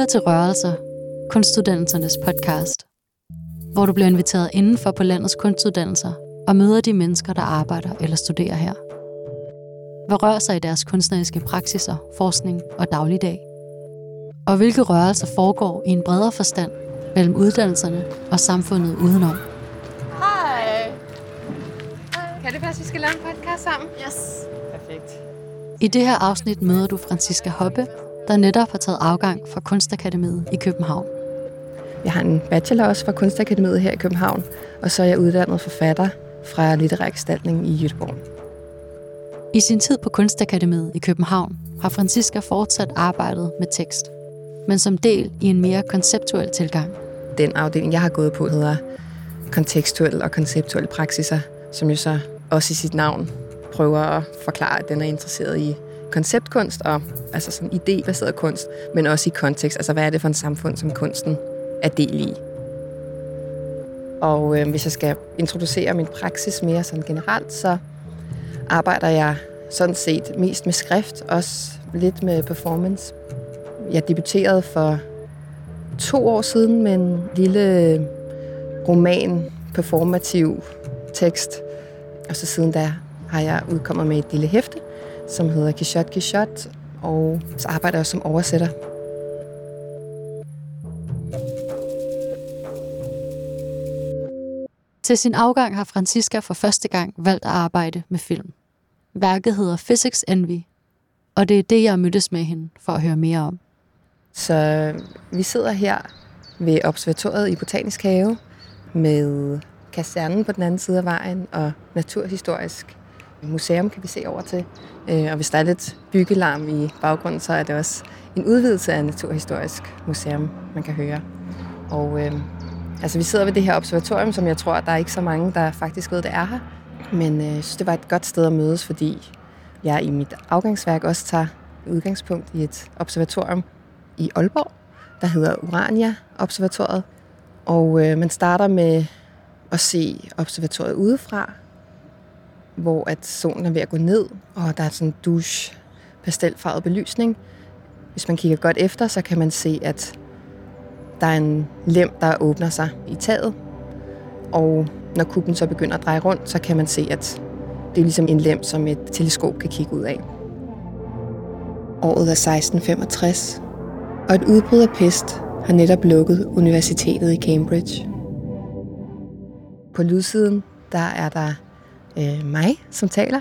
Lytter til Rørelser, kunstuddannelsernes podcast, hvor du bliver inviteret indenfor på landets kunstuddannelser og møder de mennesker, der arbejder eller studerer her. Hvad rører sig i deres kunstneriske praksiser, forskning og dagligdag? Og hvilke rørelser foregår i en bredere forstand mellem uddannelserne og samfundet udenom? Hej. Kan det passe, vi skal lave en podcast sammen? Yes. Perfekt. I det her afsnit møder du Franziska Hoppe, der netop har taget afgang fra Kunstakademiet i København. Jeg har en bachelor også fra Kunstakademiet her i København, og så er jeg uddannet forfatter fra Litterær Gestaltning i Jødeborg. I sin tid på Kunstakademiet i København har Franziska fortsat arbejdet med tekst, men som del i en mere konceptuel tilgang. Den afdeling, jeg har gået på, hedder kontekstuel og konceptuelle praksiser, som jo så også i sit navn prøver at forklare, at den er interesseret i konceptkunst og altså sådan idébaseret kunst, men også i kontekst. Altså, hvad er det for en samfund, som kunsten er del i? Og øh, hvis jeg skal introducere min praksis mere sådan generelt, så arbejder jeg sådan set mest med skrift, også lidt med performance. Jeg debuterede for to år siden med en lille roman, performativ tekst. Og så siden da har jeg udkommet med et lille hæfte, som hedder Kishot Kishot, og så arbejder jeg også som oversætter. Til sin afgang har Franziska for første gang valgt at arbejde med film. Værket hedder Physics Envy, og det er det, jeg mødtes med hende for at høre mere om. Så vi sidder her ved observatoriet i Botanisk Have med kasernen på den anden side af vejen og Naturhistorisk Museum kan vi se over til. Øh, og hvis der er lidt byggelarm i baggrunden, så er det også en udvidelse af Naturhistorisk Museum, man kan høre. Og øh, altså, vi sidder ved det her observatorium, som jeg tror, der er ikke så mange, der faktisk ved, det er her. Men øh, jeg synes, det var et godt sted at mødes, fordi jeg i mit afgangsværk også tager udgangspunkt i et observatorium i Aalborg, der hedder Urania Observatoriet. Og øh, man starter med at se observatoriet udefra, hvor at solen er ved at gå ned, og der er sådan en douche pastelfarvet belysning. Hvis man kigger godt efter, så kan man se, at der er en lem, der åbner sig i taget. Og når kuppen så begynder at dreje rundt, så kan man se, at det er ligesom en lem, som et teleskop kan kigge ud af. Året er 1665, og et udbrud af pest har netop lukket universitetet i Cambridge. På lydsiden, der er der øh, mig, som taler,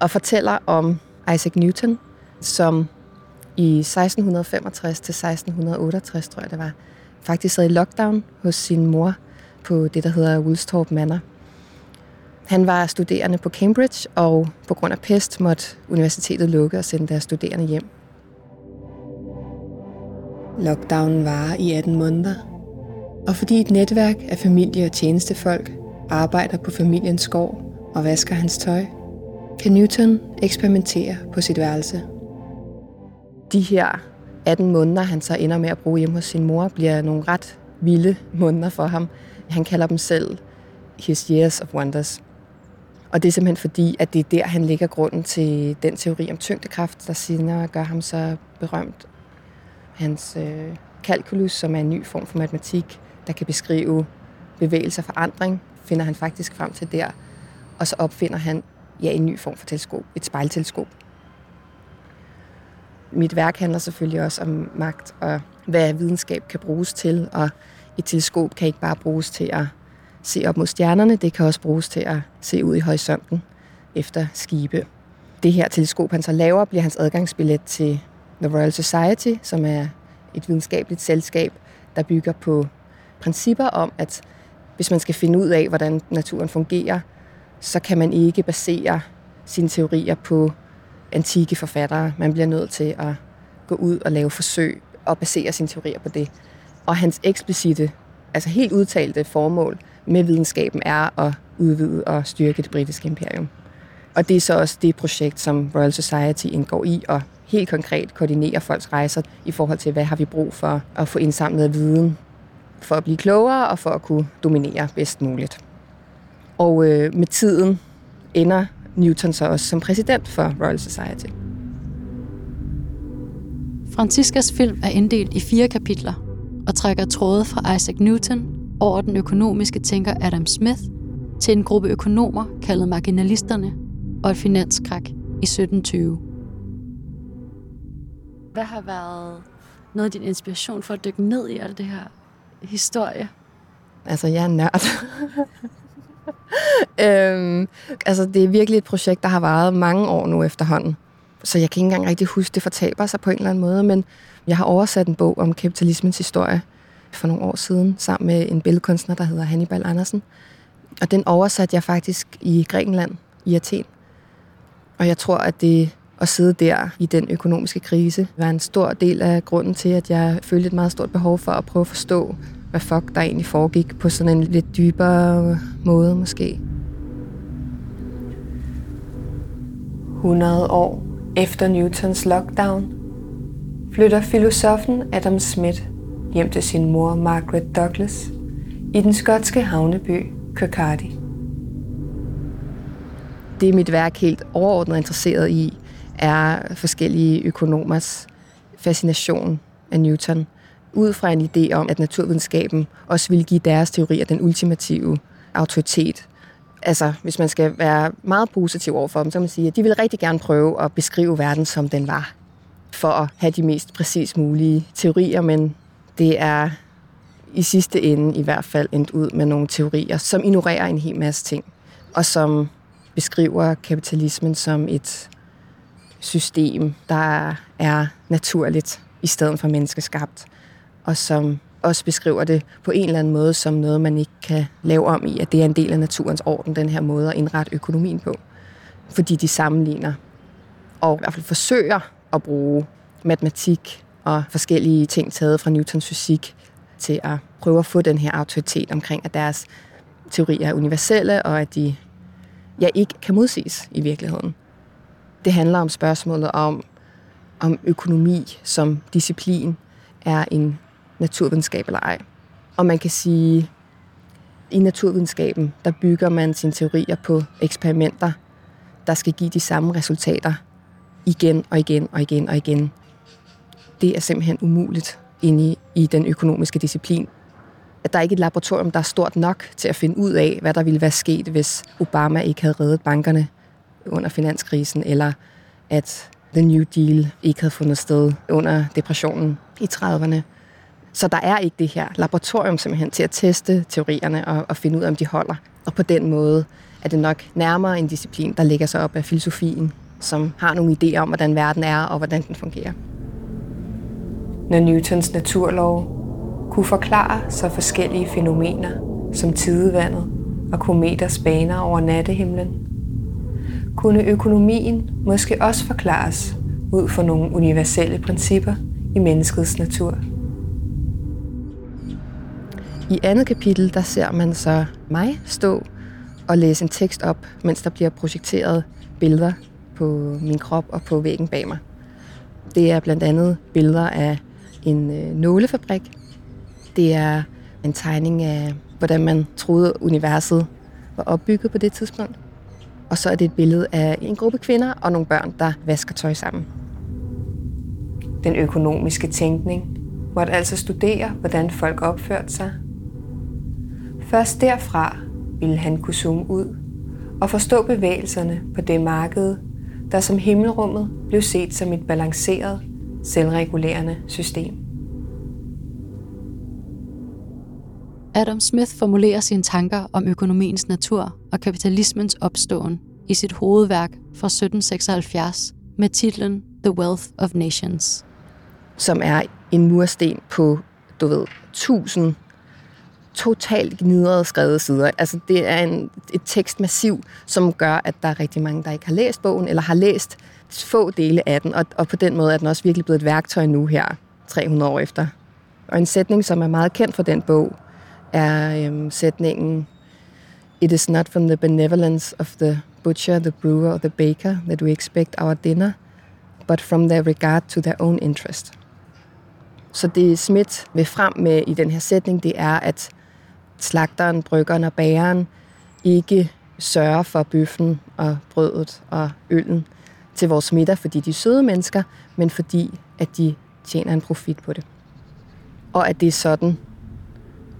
og fortæller om Isaac Newton, som i 1665 til 1668, tror jeg det var, faktisk sad i lockdown hos sin mor på det, der hedder Woolsthorpe Manor. Han var studerende på Cambridge, og på grund af pest måtte universitetet lukke og sende deres studerende hjem. Lockdownen var i 18 måneder, og fordi et netværk af familie og tjenestefolk arbejder på familiens skov og vasker hans tøj, kan Newton eksperimentere på sit værelse. De her 18 måneder, han så ender med at bruge hjemme hos sin mor, bliver nogle ret vilde måneder for ham. Han kalder dem selv his years of wonders. Og det er simpelthen fordi, at det er der, han lægger grunden til den teori om tyngdekraft, der senere gør ham så berømt. Hans øh, kalkulus, som er en ny form for matematik, der kan beskrive bevægelse og forandring, finder han faktisk frem til der. Og så opfinder han ja, en ny form for teleskop, et spejlteleskop. Mit værk handler selvfølgelig også om magt og hvad videnskab kan bruges til, og et teleskop kan ikke bare bruges til at se op mod stjernerne, det kan også bruges til at se ud i horisonten efter skibe. Det her teleskop, han så laver, bliver hans adgangsbillet til The Royal Society, som er et videnskabeligt selskab, der bygger på principper om, at hvis man skal finde ud af, hvordan naturen fungerer, så kan man ikke basere sine teorier på antikke forfattere. Man bliver nødt til at gå ud og lave forsøg og basere sine teorier på det. Og hans eksplicite, altså helt udtalte formål med videnskaben er at udvide og styrke det britiske imperium. Og det er så også det projekt, som Royal Society indgår i, og helt konkret koordinerer folks rejser i forhold til, hvad har vi brug for at få indsamlet viden for at blive klogere og for at kunne dominere bedst muligt. Og øh, med tiden ender Newton så også som præsident for Royal Society. Franciscas film er inddelt i fire kapitler og trækker tråde fra Isaac Newton over den økonomiske tænker Adam Smith til en gruppe økonomer kaldet marginalisterne og et finanskrak i 1720. Hvad har været noget af din inspiration for at dykke ned i alt det her historie? Altså, jeg er nørd. øhm, altså, det er virkelig et projekt, der har varet mange år nu efterhånden. Så jeg kan ikke engang rigtig huske, det fortaber sig på en eller anden måde, men jeg har oversat en bog om kapitalismens historie for nogle år siden, sammen med en billedkunstner, der hedder Hannibal Andersen. Og den oversatte jeg faktisk i Grækenland, i Athen. Og jeg tror, at det at sidde der i den økonomiske krise var en stor del af grunden til, at jeg følte et meget stort behov for at prøve at forstå, hvad fuck der egentlig foregik på sådan en lidt dybere måde måske. 100 år efter Newtons lockdown flytter filosofen Adam Smith hjem til sin mor Margaret Douglas i den skotske havneby Kirkcaldy. Det mit værk helt overordnet interesseret i, er forskellige økonomers fascination af Newton, ud fra en idé om, at naturvidenskaben også vil give deres teorier den ultimative autoritet. Altså, hvis man skal være meget positiv over for dem, så kan man sige, at de vil rigtig gerne prøve at beskrive verden, som den var, for at have de mest præcis mulige teorier, men det er i sidste ende i hvert fald endt ud med nogle teorier, som ignorerer en hel masse ting, og som beskriver kapitalismen som et system, der er naturligt i stedet for menneskeskabt, og som også beskriver det på en eller anden måde som noget, man ikke kan lave om i, at det er en del af naturens orden, den her måde at indrette økonomien på. Fordi de sammenligner og i hvert fald forsøger at bruge matematik og forskellige ting taget fra Newtons fysik til at prøve at få den her autoritet omkring, at deres teorier er universelle, og at de ja, ikke kan modsiges i virkeligheden. Det handler om spørgsmålet om, om økonomi som disciplin er en naturvidenskab eller ej. Og man kan sige, i naturvidenskaben, der bygger man sine teorier på eksperimenter, der skal give de samme resultater igen og igen og igen og igen. Det er simpelthen umuligt inde i, i den økonomiske disciplin. At der er ikke et laboratorium, der er stort nok til at finde ud af, hvad der ville være sket, hvis Obama ikke havde reddet bankerne under finanskrisen, eller at The New Deal ikke havde fundet sted under depressionen i 30'erne. Så der er ikke det her laboratorium simpelthen til at teste teorierne og, og finde ud af, om de holder. Og på den måde er det nok nærmere en disciplin, der ligger sig op af filosofien, som har nogle idéer om, hvordan verden er og hvordan den fungerer. Når Newtons naturlov kunne forklare så forskellige fænomener som tidevandet og kometers baner over nattehimlen, kunne økonomien måske også forklares ud fra nogle universelle principper i menneskets natur. I andet kapitel, der ser man så mig stå og læse en tekst op, mens der bliver projekteret billeder på min krop og på væggen bag mig. Det er blandt andet billeder af en øh, nålefabrik. Det er en tegning af, hvordan man troede, universet var opbygget på det tidspunkt. Og så er det et billede af en gruppe kvinder og nogle børn, der vasker tøj sammen. Den økonomiske tænkning måtte altså studere, hvordan folk opførte sig. Først derfra ville han kunne zoome ud og forstå bevægelserne på det marked, der som himmelrummet blev set som et balanceret, selvregulerende system. Adam Smith formulerer sine tanker om økonomiens natur og kapitalismens opståen i sit hovedværk fra 1776 med titlen The Wealth of Nations. Som er en mursten på, du ved, tusind totalt gnidrede skrevet sider. Altså det er en, et tekstmassiv, som gør, at der er rigtig mange, der ikke har læst bogen, eller har læst få dele af den, og, og på den måde er den også virkelig blevet et værktøj nu her, 300 år efter. Og en sætning, som er meget kendt for den bog, er øhm, sætningen It is not from the benevolence of the butcher, the brewer or the baker that we expect our dinner, but from their regard to their own interest. Så det Smith vil frem med i den her sætning, det er, at slagteren, bryggeren og bageren ikke sørger for bøffen og brødet og øllen til vores middag, fordi de er søde mennesker, men fordi at de tjener en profit på det. Og at det er sådan,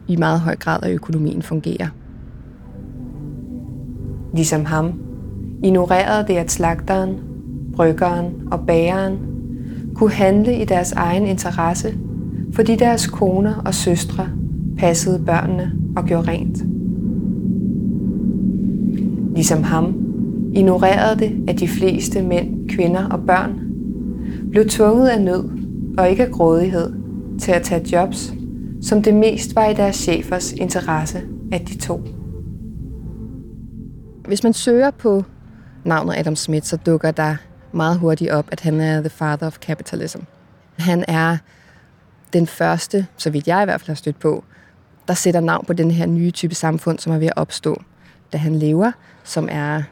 i meget høj grad, at økonomien fungerer. Ligesom ham, ignorerede det, at slagteren, bryggeren og bageren kunne handle i deres egen interesse, fordi deres koner og søstre passede børnene og gjorde rent. Ligesom ham ignorerede det, at de fleste mænd, kvinder og børn blev tvunget af nød og ikke af grådighed til at tage jobs, som det mest var i deres chefers interesse, at de tog. Hvis man søger på navnet Adam Smith, så dukker der meget hurtigt op, at han er the father of capitalism. Han er den første, så vidt jeg i hvert fald har stødt på, der sætter navn på den her nye type samfund, som er ved at opstå, da han lever, som er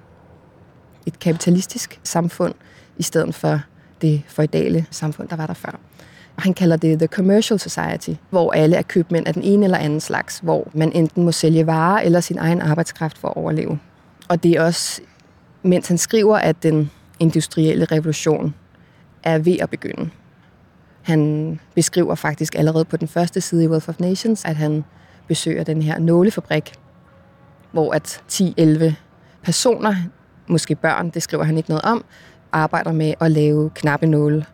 et kapitalistisk samfund, i stedet for det feudale samfund, der var der før. Og Han kalder det The Commercial Society, hvor alle er købmænd af den ene eller anden slags, hvor man enten må sælge varer eller sin egen arbejdskraft for at overleve. Og det er også, mens han skriver, at den industrielle revolution er ved at begynde. Han beskriver faktisk allerede på den første side i Wealth of Nations, at han besøger den her nålefabrik, hvor at 10-11 personer, måske børn, det skriver han ikke noget om, arbejder med at lave knappenåle,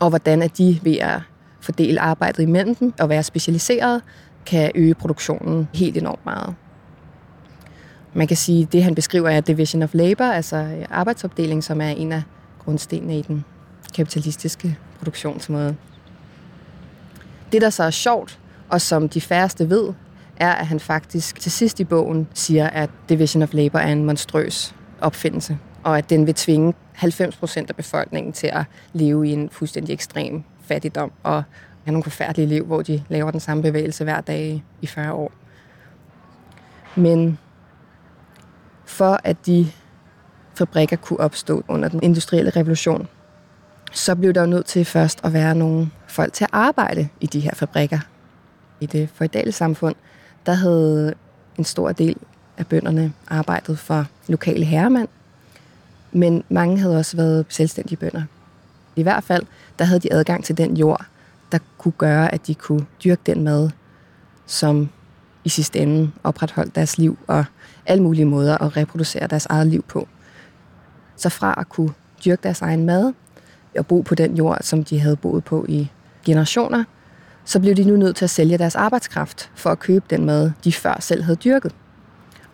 og hvordan at de ved at fordele arbejdet imellem dem og være specialiseret, kan øge produktionen helt enormt meget. Man kan sige, at det han beskriver er division of labor, altså øh, arbejdsopdeling, som er en af grundstenene i den kapitalistiske produktionsmåde. Det, der så er sjovt, og som de færreste ved, er, at han faktisk til sidst i bogen siger, at division of labor er en monstrøs opfindelse, og at den vil tvinge 90 procent af befolkningen til at leve i en fuldstændig ekstrem fattigdom og have nogle forfærdelige liv, hvor de laver den samme bevægelse hver dag i 40 år. Men for at de fabrikker kunne opstå under den industrielle revolution, så blev der jo nødt til først at være nogle folk til at arbejde i de her fabrikker. I det feudale samfund, der havde en stor del af bønderne arbejdet for lokale herremænd, men mange havde også været selvstændige bønder. I hvert fald, der havde de adgang til den jord, der kunne gøre, at de kunne dyrke den mad, som i sidste ende opretholdt deres liv og alle mulige måder at reproducere deres eget liv på. Så fra at kunne dyrke deres egen mad og bo på den jord, som de havde boet på i generationer, så blev de nu nødt til at sælge deres arbejdskraft for at købe den mad, de før selv havde dyrket.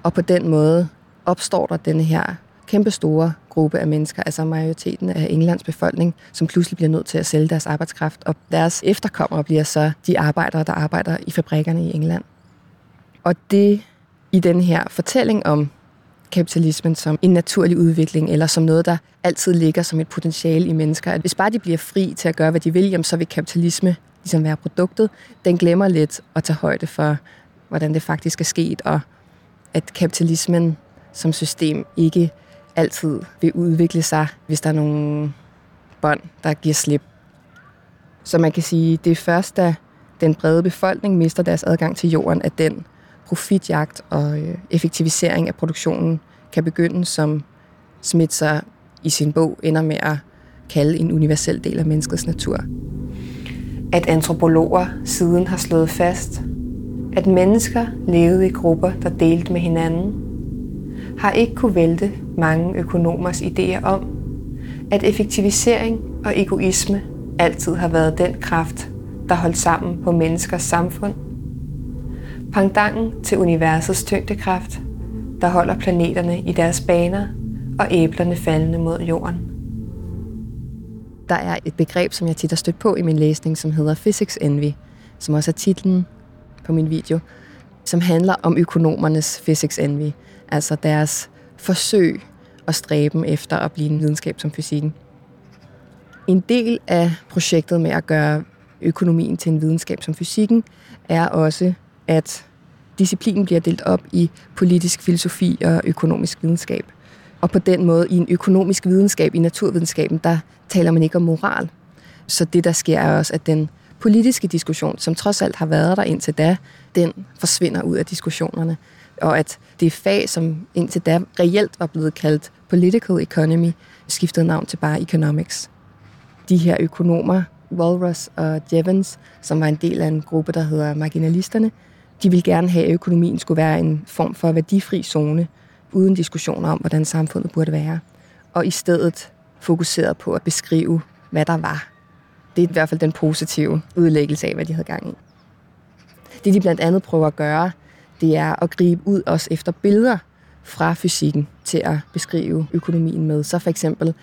Og på den måde opstår der denne her kæmpe store gruppe af mennesker, altså majoriteten af Englands befolkning, som pludselig bliver nødt til at sælge deres arbejdskraft, og deres efterkommere bliver så de arbejdere, der arbejder i fabrikkerne i England. Og det i den her fortælling om kapitalismen som en naturlig udvikling, eller som noget, der altid ligger som et potentiale i mennesker. At hvis bare de bliver fri til at gøre, hvad de vil, jamen, så vil kapitalisme ligesom være produktet. Den glemmer lidt at tage højde for, hvordan det faktisk er sket, og at kapitalismen som system ikke altid vil udvikle sig, hvis der er nogle bånd, der giver slip. Så man kan sige, det er først, da den brede befolkning mister deres adgang til jorden, at den profitjagt og øh, effektivisering af produktionen kan begynde, som Smith sig i sin bog ender med at kalde en universel del af menneskets natur. At antropologer siden har slået fast, at mennesker levede i grupper, der delte med hinanden, har ikke kunne vælte mange økonomers idéer om, at effektivisering og egoisme altid har været den kraft, der holdt sammen på menneskers samfund. Pangdangen til universets tyngdekraft, der holder planeterne i deres baner og æblerne faldende mod jorden. Der er et begreb, som jeg tit har stødt på i min læsning, som hedder Physics Envy, som også er titlen på min video, som handler om økonomernes Physics Envy, altså deres forsøg og stræben efter at blive en videnskab som fysikken. En del af projektet med at gøre økonomien til en videnskab som fysikken er også, at disciplinen bliver delt op i politisk filosofi og økonomisk videnskab. Og på den måde, i en økonomisk videnskab, i naturvidenskaben, der taler man ikke om moral. Så det, der sker, er også, at den politiske diskussion, som trods alt har været der indtil da, den forsvinder ud af diskussionerne. Og at det fag, som indtil da reelt var blevet kaldt political economy, skiftede navn til bare economics. De her økonomer Walrus og Jevons, som var en del af en gruppe, der hedder Marginalisterne, de ville gerne have, at økonomien skulle være en form for værdifri zone, uden diskussioner om, hvordan samfundet burde være. Og i stedet fokuseret på at beskrive, hvad der var. Det er i hvert fald den positive udlæggelse af, hvad de havde gang i. Det de blandt andet prøver at gøre, det er at gribe ud også efter billeder fra fysikken til at beskrive økonomien med. Så for eksempel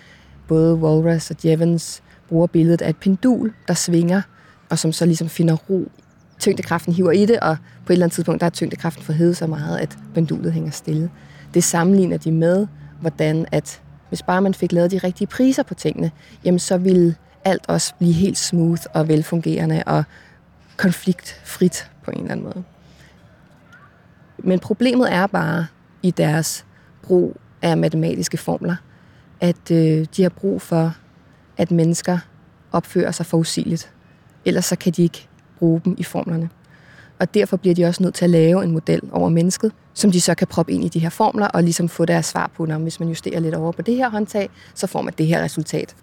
både Walras og Jevons bruger billedet af et pendul, der svinger, og som så ligesom finder ro. Tyngdekraften hiver i det, og på et eller andet tidspunkt, der er tyngdekraften forhævet så meget, at pendulet hænger stille. Det sammenligner de med, hvordan at hvis bare man fik lavet de rigtige priser på tingene, jamen så ville alt også blive helt smooth og velfungerende og konfliktfrit på en eller anden måde. Men problemet er bare i deres brug af matematiske formler, at øh, de har brug for, at mennesker opfører sig forudsigeligt. Ellers så kan de ikke bruge dem i formlerne. Og derfor bliver de også nødt til at lave en model over mennesket, som de så kan proppe ind i de her formler og ligesom få deres svar på, når hvis man justerer lidt over på det her håndtag, så får man det her resultat.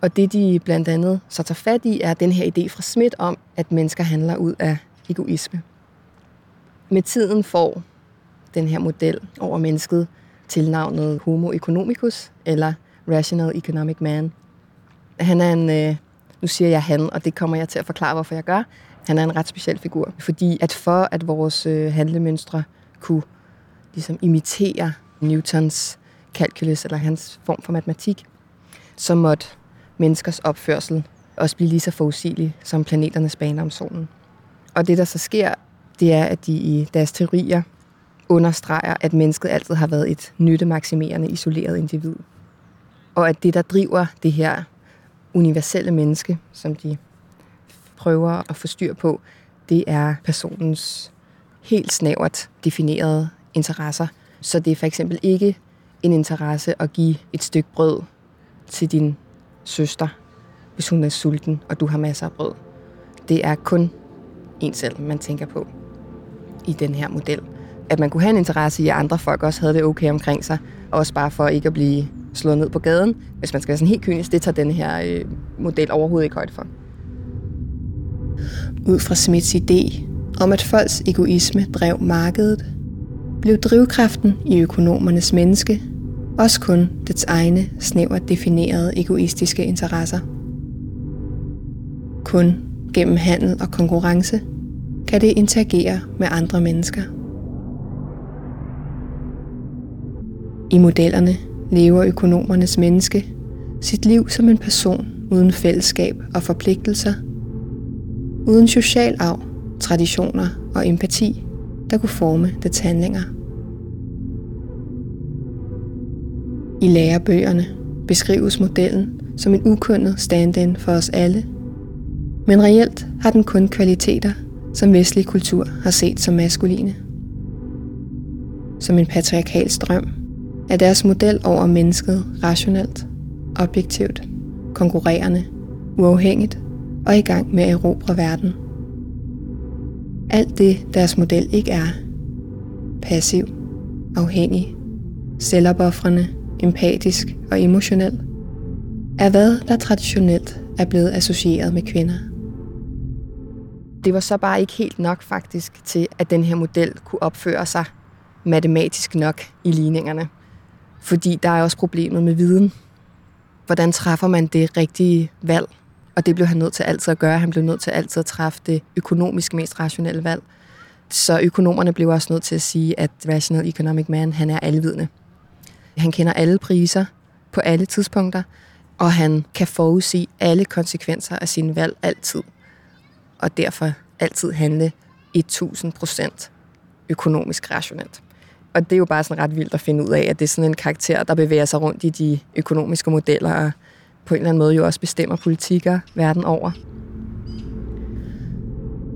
Og det de blandt andet så tager fat i, er den her idé fra Smith om, at mennesker handler ud af egoisme. Med tiden får den her model over mennesket tilnavnet Homo economicus, eller Rational Economic Man. Han er en, øh, nu siger jeg han, og det kommer jeg til at forklare, hvorfor jeg gør. Han er en ret speciel figur, fordi at for at vores øh, handlemønstre kunne ligesom imitere Newtons calculus, eller hans form for matematik, så måtte menneskers opførsel også blive lige så forudsigelig som planeternes baner om solen. Og det, der så sker, det er, at de i deres teorier understreger, at mennesket altid har været et nyttemaksimerende, isoleret individ. Og at det, der driver det her universelle menneske, som de prøver at få styr på, det er personens helt snævert definerede interesser. Så det er for eksempel ikke en interesse at give et stykke brød til din søster, hvis hun er sulten, og du har masser af brød. Det er kun en selv, man tænker på i den her model. At man kunne have en interesse i, at andre folk også havde det okay omkring sig, også bare for ikke at blive slået ned på gaden. Hvis man skal være sådan helt kynisk, det tager den her øh, model overhovedet ikke højde for. Ud fra Smiths idé om, at folks egoisme drev markedet, blev drivkraften i økonomernes menneske også kun dets egne snævert definerede egoistiske interesser. Kun gennem handel og konkurrence kan det interagere med andre mennesker. I modellerne lever økonomernes menneske sit liv som en person uden fællesskab og forpligtelser, uden social arv, traditioner og empati, der kunne forme dets handlinger. I lærebøgerne beskrives modellen som en ukundet stand-in for os alle, men reelt har den kun kvaliteter, som vestlig kultur har set som maskuline. Som en patriarkal strøm er deres model over mennesket rationelt, objektivt, konkurrerende, uafhængigt og i gang med at erobre verden. Alt det deres model ikke er. Passiv, afhængig, selvopoffrende, empatisk og emotionel, er hvad der traditionelt er blevet associeret med kvinder. Det var så bare ikke helt nok faktisk til, at den her model kunne opføre sig matematisk nok i ligningerne. Fordi der er også problemet med viden. Hvordan træffer man det rigtige valg? Og det blev han nødt til altid at gøre. Han blev nødt til altid at træffe det økonomisk mest rationelle valg. Så økonomerne blev også nødt til at sige, at Rational Economic Man, han er alvidende. Han kender alle priser på alle tidspunkter, og han kan forudse alle konsekvenser af sine valg altid. Og derfor altid handle 1000% økonomisk rationelt. Og det er jo bare sådan ret vildt at finde ud af, at det er sådan en karakter, der bevæger sig rundt i de økonomiske modeller, og på en eller anden måde jo også bestemmer politikker verden over.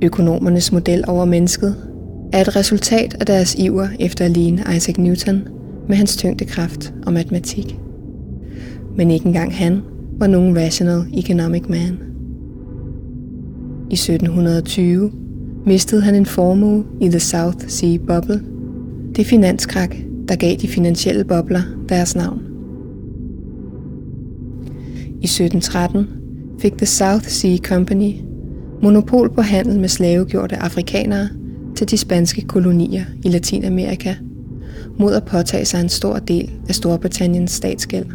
Økonomernes model over mennesket er et resultat af deres iver efter at ligne Isaac Newton med hans tyngdekraft og matematik. Men ikke engang han var nogen rational economic man. I 1720 mistede han en formue i The South Sea Bubble, det finanskrak, der gav de finansielle bobler deres navn. I 1713 fik The South Sea Company monopol på handel med slavegjorte afrikanere til de spanske kolonier i Latinamerika, mod at påtage sig en stor del af Storbritanniens statsgæld.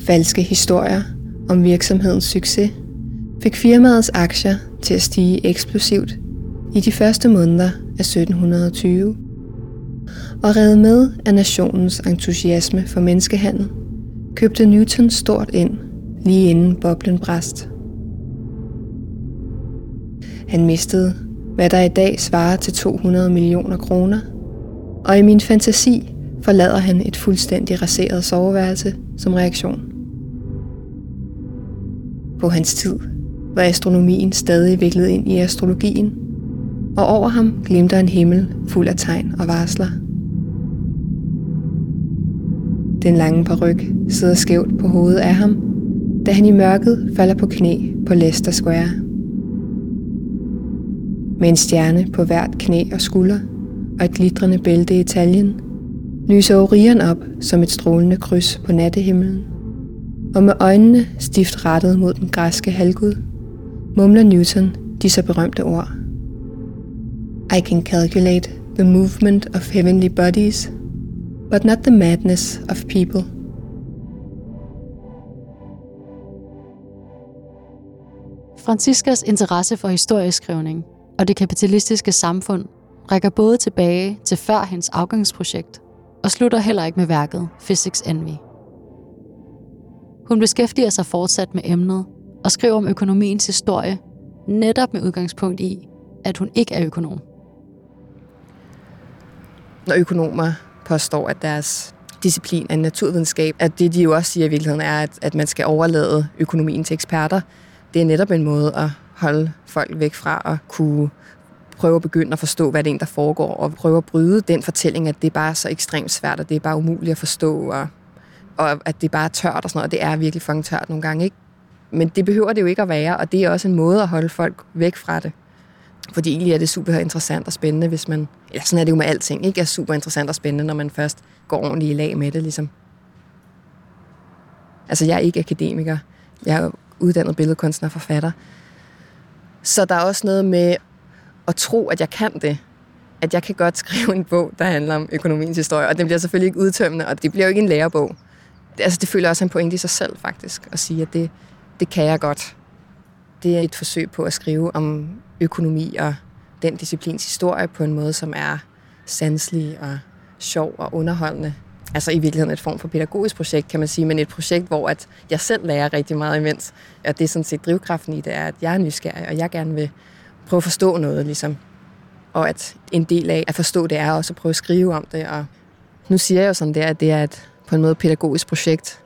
Falske historier om virksomhedens succes fik firmaets aktier til at stige eksplosivt i de første måneder af 1720, og redde med af nationens entusiasme for menneskehandel, købte Newton stort ind lige inden boblen brast. Han mistede, hvad der i dag svarer til 200 millioner kroner, og i min fantasi forlader han et fuldstændig raseret soveværelse som reaktion. På hans tid var astronomien stadig viklet ind i astrologien, og over ham glimter en himmel fuld af tegn og varsler. Den lange paryk sidder skævt på hovedet af ham, da han i mørket falder på knæ på Leicester Square. Med en stjerne på hvert knæ og skulder og et glitrende bælte i taljen, lyser Orion op som et strålende kryds på nattehimlen. Og med øjnene stift rettet mod den græske halvgud, mumler Newton de så berømte ord. I can calculate the movement of heavenly bodies, but not the madness of people. Franciscas interesse for historieskrivning og det kapitalistiske samfund rækker både tilbage til før hendes afgangsprojekt og slutter heller ikke med værket Physics Envy. Hun beskæftiger sig fortsat med emnet og skriver om økonomiens historie netop med udgangspunkt i, at hun ikke er økonom. Når økonomer påstår, at deres disciplin af naturvidenskab, at det de jo også siger i virkeligheden er, at, at man skal overlade økonomien til eksperter, det er netop en måde at holde folk væk fra at kunne prøve at begynde at forstå, hvad det er, der foregår, og prøve at bryde den fortælling, at det er bare så ekstremt svært, og det er bare umuligt at forstå, og, og at det er bare tørt og sådan noget, og det er virkelig fucking tørt nogle gange, ikke? Men det behøver det jo ikke at være, og det er også en måde at holde folk væk fra det. Fordi egentlig er det super interessant og spændende, hvis man... Ja, sådan er det jo med alting, ikke? er super interessant og spændende, når man først går ordentligt i lag med det, ligesom. Altså, jeg er ikke akademiker. Jeg er uddannet billedkunstner og forfatter. Så der er også noget med at tro, at jeg kan det. At jeg kan godt skrive en bog, der handler om økonomiens historie. Og den bliver selvfølgelig ikke udtømmende, og det bliver jo ikke en lærebog. Altså, det føler også en pointe i sig selv, faktisk, at sige, at det, det kan jeg godt. Det er et forsøg på at skrive om økonomi og den disciplins historie på en måde, som er sanselig og sjov og underholdende. Altså i virkeligheden et form for pædagogisk projekt, kan man sige, men et projekt, hvor at jeg selv lærer rigtig meget imens. Og det er sådan set drivkraften i det, er, at jeg er nysgerrig, og jeg gerne vil prøve at forstå noget, ligesom. Og at en del af at forstå det er også at prøve at skrive om det. Og nu siger jeg jo sådan der, at det er et på en måde pædagogisk projekt.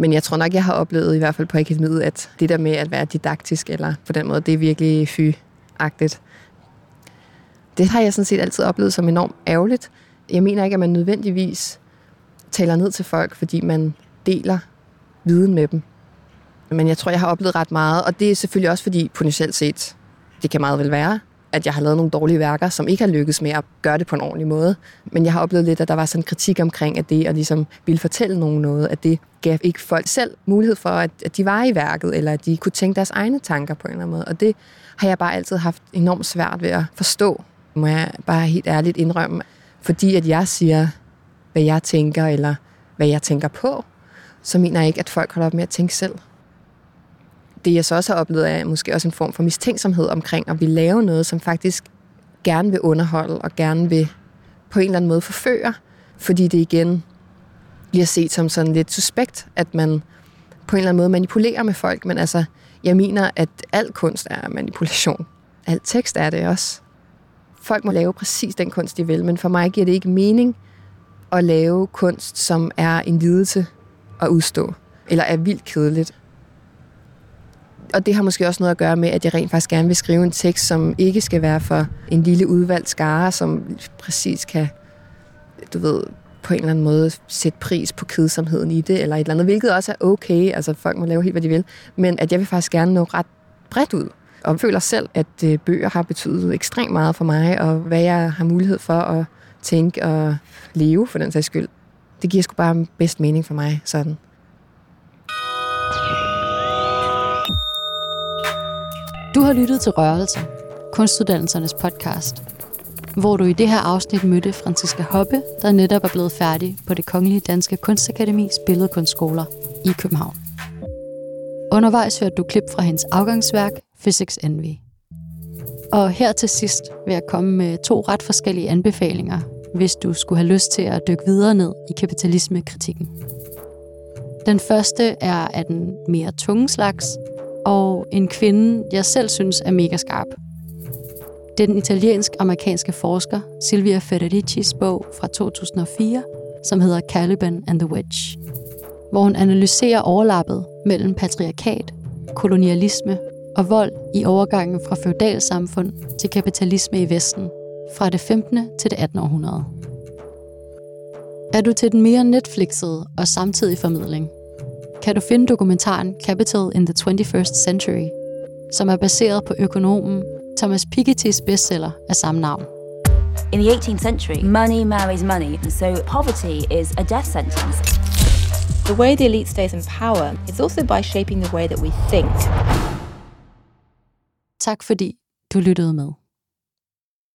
Men jeg tror nok, jeg har oplevet, i hvert fald på akademiet, at det der med at være didaktisk, eller på den måde, det er virkelig fy-agtigt. Det har jeg sådan set altid oplevet som enormt ærgerligt. Jeg mener ikke, at man nødvendigvis taler ned til folk, fordi man deler viden med dem. Men jeg tror, jeg har oplevet ret meget, og det er selvfølgelig også fordi, potentielt set, det kan meget vel være, at jeg har lavet nogle dårlige værker, som ikke har lykkes med at gøre det på en ordentlig måde. Men jeg har oplevet lidt, at der var sådan kritik omkring, at det at ligesom ville fortælle nogen noget, at det gav ikke folk selv mulighed for, at, at de var i værket, eller at de kunne tænke deres egne tanker på en eller anden måde. Og det har jeg bare altid haft enormt svært ved at forstå, må jeg bare helt ærligt indrømme. Fordi at jeg siger, hvad jeg tænker, eller hvad jeg tænker på, så mener jeg ikke, at folk holder op med at tænke selv det jeg så også har oplevet, er måske også en form for mistænksomhed omkring at vi lave noget, som faktisk gerne vil underholde og gerne vil på en eller anden måde forføre, fordi det igen bliver set som sådan lidt suspekt, at man på en eller anden måde manipulerer med folk, men altså, jeg mener, at al kunst er manipulation. Al tekst er det også. Folk må lave præcis den kunst, de vil, men for mig giver det ikke mening at lave kunst, som er en lidelse at udstå, eller er vildt kedeligt og det har måske også noget at gøre med, at jeg rent faktisk gerne vil skrive en tekst, som ikke skal være for en lille udvalgt skare, som præcis kan, du ved, på en eller anden måde sætte pris på kedsomheden i det, eller et eller andet, hvilket også er okay, altså folk må lave helt, hvad de vil, men at jeg vil faktisk gerne nå ret bredt ud, og føler selv, at øh, bøger har betydet ekstremt meget for mig, og hvad jeg har mulighed for at tænke og leve for den sags skyld. Det giver sgu bare bedst mening for mig, sådan. Du har lyttet til Rørelse, kunstuddannelsernes podcast, hvor du i det her afsnit mødte Franziska Hoppe, der netop er blevet færdig på det Kongelige Danske Kunstakademis billedkunstskoler i København. Undervejs hørte du klip fra hendes afgangsværk Physics Envy. Og her til sidst vil jeg komme med to ret forskellige anbefalinger, hvis du skulle have lyst til at dykke videre ned i kapitalismekritikken. Den første er af den mere tunge slags, og en kvinde, jeg selv synes er mega skarp. Det er den italiensk-amerikanske forsker Silvia Federicis bog fra 2004, som hedder Caliban and the Wedge, hvor hun analyserer overlappet mellem patriarkat, kolonialisme og vold i overgangen fra feudalsamfund til kapitalisme i Vesten fra det 15. til det 18. århundrede. Er du til den mere Netflixede og samtidig formidling, kan du finde dokumentaren Capital in the 21st Century, som er baseret på økonomen Thomas Piketty's bestseller af samme navn. In the 18th century, money marries money, so poverty is a death sentence. The way the elite stays in power is also by shaping the way that we think. Tak fordi du lyttede med.